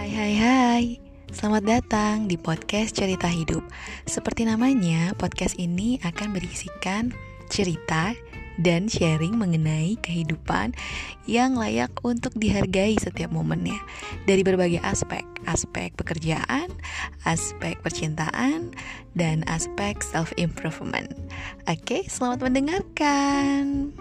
hai hai Selamat datang di podcast Cerita Hidup Seperti namanya, podcast ini akan berisikan cerita dan sharing mengenai kehidupan yang layak untuk dihargai setiap momennya dari berbagai aspek, aspek pekerjaan, aspek percintaan, dan aspek self improvement. Oke, selamat mendengarkan.